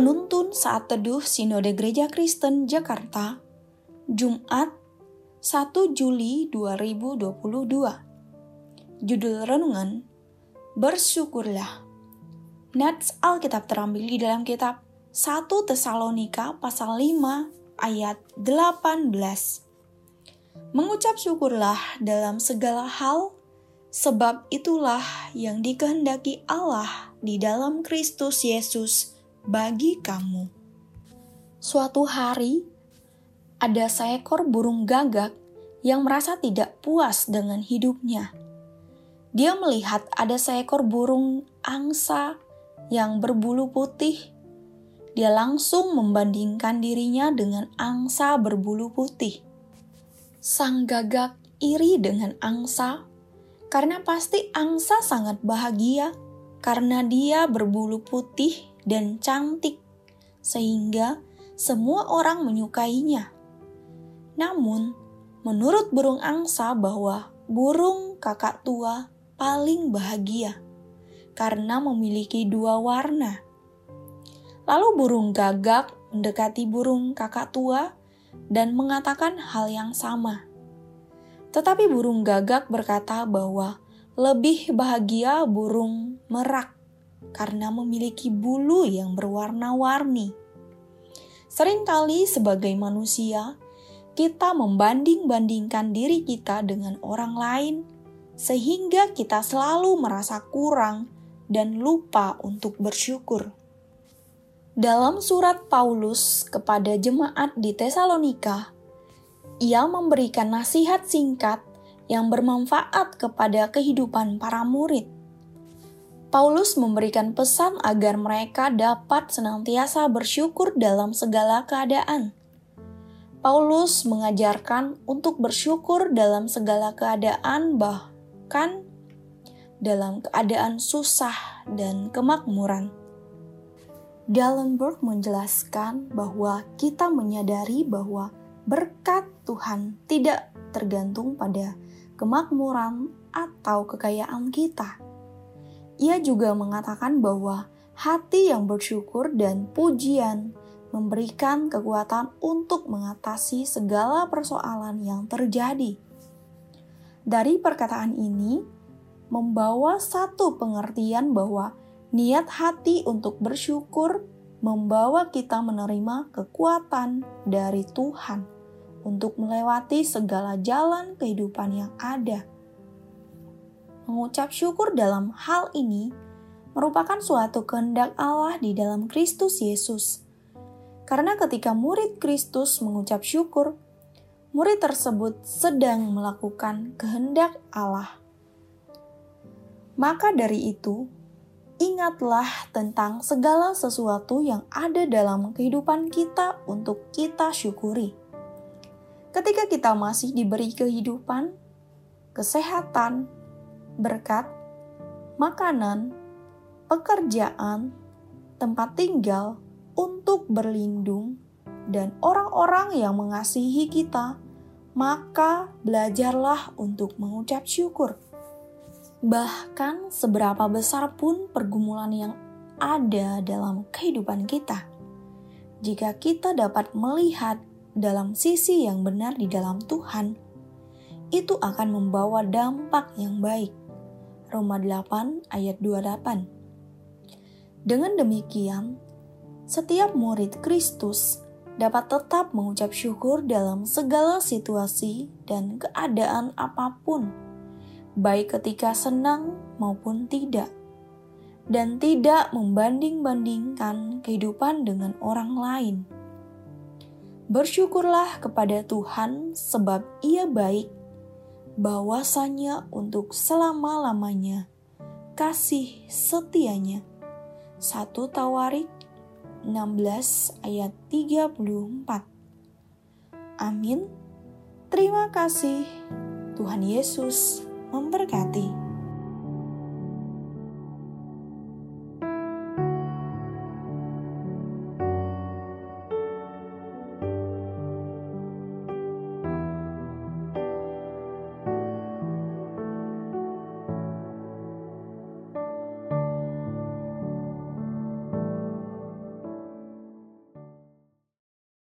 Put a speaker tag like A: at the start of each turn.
A: Penuntun saat teduh Sinode Gereja Kristen Jakarta, Jumat 1 Juli 2022. Judul renungan, Bersyukurlah. Nats Alkitab terambil di dalam kitab 1 Tesalonika pasal 5 ayat 18. Mengucap syukurlah dalam segala hal, sebab itulah yang dikehendaki Allah di dalam Kristus Yesus bagi kamu. Suatu hari, ada seekor burung gagak yang merasa tidak puas dengan hidupnya. Dia melihat ada seekor burung angsa yang berbulu putih. Dia langsung membandingkan dirinya dengan angsa berbulu putih. Sang gagak iri dengan angsa karena pasti angsa sangat bahagia karena dia berbulu putih dan cantik, sehingga semua orang menyukainya. Namun, menurut burung angsa bahwa burung kakak tua paling bahagia karena memiliki dua warna. Lalu burung gagak mendekati burung kakak tua dan mengatakan hal yang sama. Tetapi burung gagak berkata bahwa lebih bahagia burung merak karena memiliki bulu yang berwarna-warni. Seringkali sebagai manusia, kita membanding-bandingkan diri kita dengan orang lain, sehingga kita selalu merasa kurang dan lupa untuk bersyukur. Dalam surat Paulus kepada jemaat di Tesalonika, ia memberikan nasihat singkat yang bermanfaat kepada kehidupan para murid. Paulus memberikan pesan agar mereka dapat senantiasa bersyukur dalam segala keadaan. Paulus mengajarkan untuk bersyukur dalam segala keadaan, bahkan dalam keadaan susah dan kemakmuran. Dallenberg menjelaskan bahwa kita menyadari bahwa berkat Tuhan tidak tergantung pada kemakmuran atau kekayaan kita ia juga mengatakan bahwa hati yang bersyukur dan pujian memberikan kekuatan untuk mengatasi segala persoalan yang terjadi. Dari perkataan ini, membawa satu pengertian bahwa niat hati untuk bersyukur membawa kita menerima kekuatan dari Tuhan untuk melewati segala jalan kehidupan yang ada mengucap syukur dalam hal ini merupakan suatu kehendak Allah di dalam Kristus Yesus. Karena ketika murid Kristus mengucap syukur, murid tersebut sedang melakukan kehendak Allah. Maka dari itu, ingatlah tentang segala sesuatu yang ada dalam kehidupan kita untuk kita syukuri. Ketika kita masih diberi kehidupan, kesehatan, berkat, makanan, pekerjaan, tempat tinggal untuk berlindung, dan orang-orang yang mengasihi kita, maka belajarlah untuk mengucap syukur. Bahkan seberapa besar pun pergumulan yang ada dalam kehidupan kita, jika kita dapat melihat dalam sisi yang benar di dalam Tuhan, itu akan membawa dampak yang baik Roma 8 ayat 28. Dengan demikian, setiap murid Kristus dapat tetap mengucap syukur dalam segala situasi dan keadaan apa pun, baik ketika senang maupun tidak, dan tidak membanding-bandingkan kehidupan dengan orang lain. Bersyukurlah kepada Tuhan, sebab Ia baik bahwasanya untuk selama-lamanya kasih setianya. 1 Tawarik 16 ayat 34 Amin. Terima kasih. Tuhan Yesus memberkati.